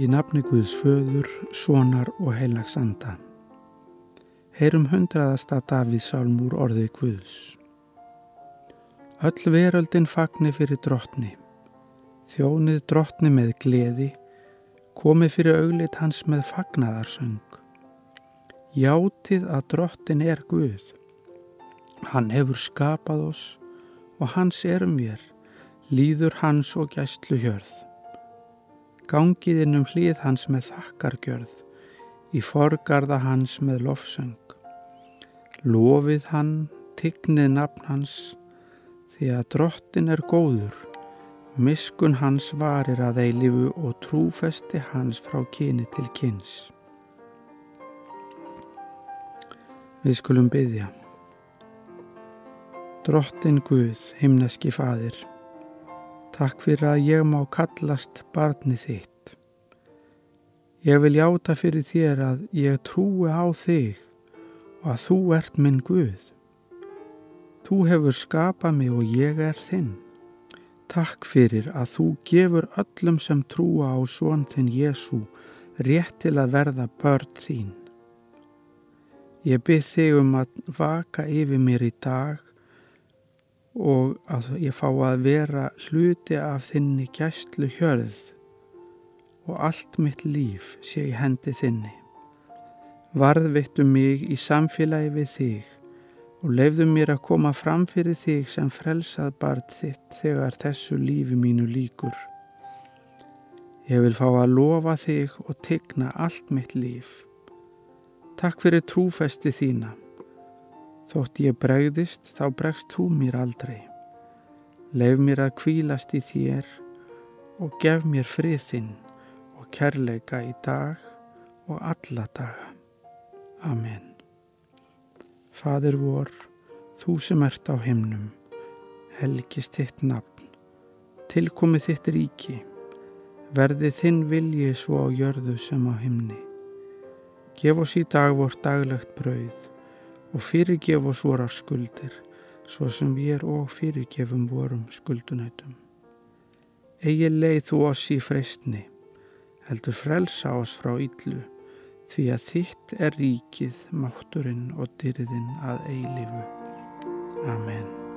Í nafni Guðs föður, sonar og heilags anda. Heyrum hundraðasta Davíð Sálmúr orðið Guðs. Öll veröldin fagnir fyrir drottni. Þjónið drottni með gleði, komið fyrir auglit hans með fagnaðarsöng. Játið að drottin er Guð. Hann hefur skapað oss og hans erum við, líður hans og gæstlu hjörð gangið inn um hlið hans með þakkargjörð, í forgarða hans með lofsöng. Lofið hann, tignið nafn hans, því að drottin er góður, miskun hans varir að eilifu og trúfesti hans frá kyni til kyns. Við skulum byggja. Drottin Guð, himneski fadir, Takk fyrir að ég má kallast barni þitt. Ég vil játa fyrir þér að ég trúi á þig og að þú ert minn Guð. Þú hefur skapað mig og ég er þinn. Takk fyrir að þú gefur öllum sem trúa á svon þinn Jésu rétt til að verða börn þín. Ég byrð þig um að vaka yfir mér í dag og að ég fá að vera hluti af þinni gæstlu hjörð og allt mitt líf sé í hendi þinni. Varðvittu mig í samfélagi við þig og leifðu mér að koma fram fyrir þig sem frelsað barð þitt þegar þessu lífi mínu líkur. Ég vil fá að lofa þig og tegna allt mitt líf. Takk fyrir trúfesti þína. Þótt ég bregðist þá bregst þú mér aldrei. Leif mér að kvílast í þér og gef mér friðinn og kærleika í dag og alla daga. Amen. Fadur vor, þú sem ert á himnum, helgist þitt nafn, tilkomið þitt ríki, verði þinn vilji svo á jörðu sem á himni. Gef oss í dag vort daglegt brauð og fyrirgef oss vorar skuldir, svo sem við er og fyrirgefum vorum skuldunætum. Egi leið þú oss í freystni, heldur frelsa oss frá yllu, því að þitt er ríkið, mátturinn og dyrðin að eilifu. Amen.